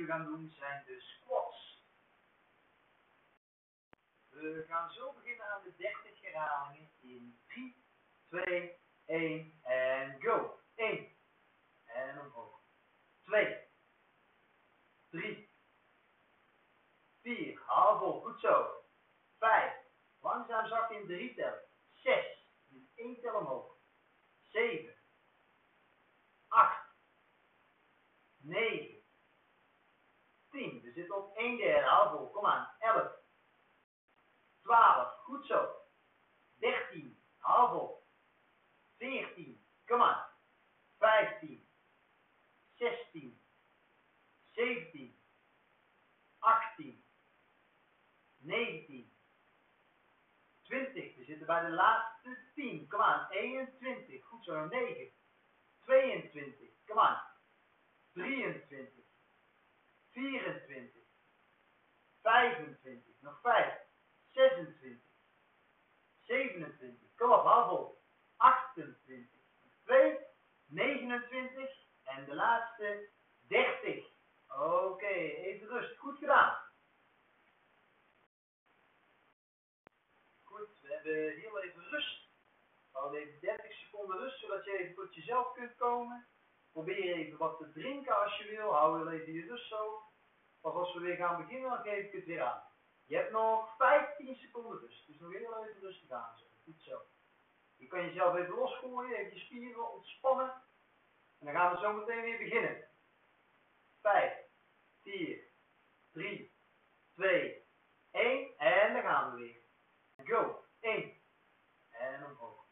we gaan doen zijn de squats. We gaan zo beginnen aan de 30 herhalingen in 3, 2, 1 en go. 1 en omhoog. 2, 3, 4, haal vol, goed zo. 5, langzaam zacht in 3 tellen. 6, 1 tel omhoog. 7, 8, 9, 10. We zitten op 1 derde, haal vol, kom aan. 11, 12, goed zo. 13, haal vol. 14, kom aan. 15, 16, 17, 18, 19, 20. We zitten bij de laatste 10. Kom aan. 21. Goed zo. 9. 22. Kom aan. 23. 24. 25. Nog 5. 26. 27. Kom op, hou vol. 28. 2. 29. En de laatste 30. Oké, even rust. Goed gedaan. Goed, we hebben heel even rust. Houd even 30 seconden rust, zodat je even tot jezelf kunt komen. Probeer even wat te drinken als je wil. Hou heel even je rust zo. Pas als we weer gaan beginnen, dan geef ik het weer aan. Je hebt nog 15 seconden rust. Dus nog heel even rustig aan. Zo. Goed zo. Je kan jezelf even losgooien, even je spieren ontspannen. En dan gaan we zo meteen weer beginnen. 5, 4, 3, 2, 1. En dan gaan we weer. Go. 1. En omhoog.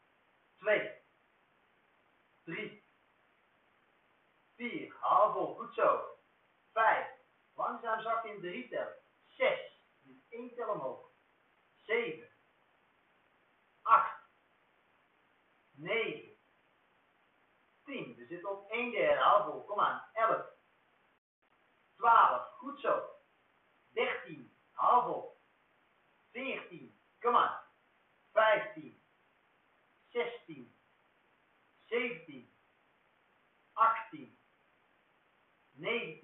2. 3. 4. Haal vol. Goed zo. 5. Langzaam zacht in 3 tellen. 6. 1 tel omhoog. 7. 8. 9. 10. We zitten op 1 derde. Vol. Kom aan. 11. 12. Goed zo. 13. Haal vol. 14. Kom aan. 15. 16. 17. 18. 19.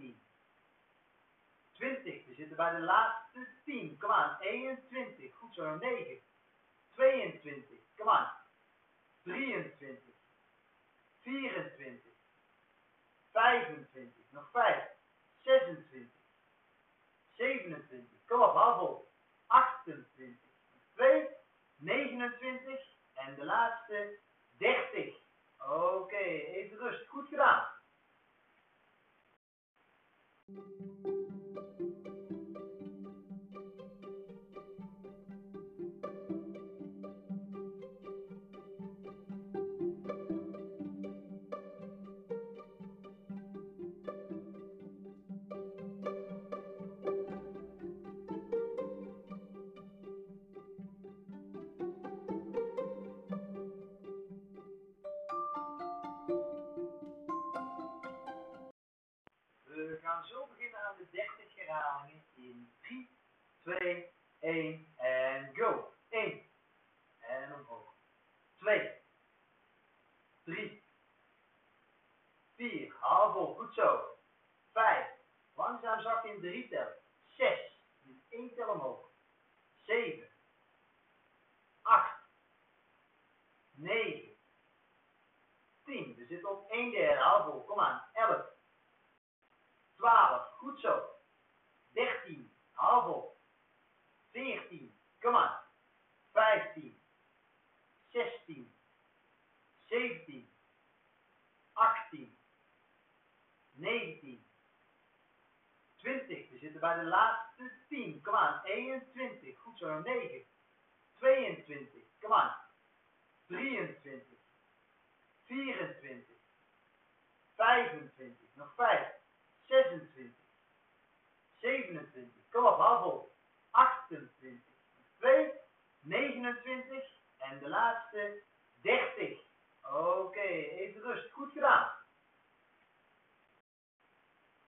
20. We zitten bij de laatste 10. Kom aan. 21. Goed zo. 9. 22. Kom aan. 23. 24. 25. Nog 5. 26. 27. Kom op, hou vol. 28. 2. 29. En de laatste 30. Oké, even rust. Goed gedaan. 30 herhalingen in 3, 2, 1 en go. 1 en omhoog. 2, 3, 4, haal goed zo. 5, langzaam zacht in 3 tellen. 6, 1 tel omhoog. 7, 8, 9, 10. We zitten op 1 derde, haal vol, kom aan goed zo. 13, half 14, kom aan. 15, 16, 17, 18, 19, 20. We zitten bij de laatste 10. Kom aan. 21. Goed zo. 9. 22. Kom aan. 23. 24. 25. Nog 5. 27, 27, op. 28, 2, 29 en de laatste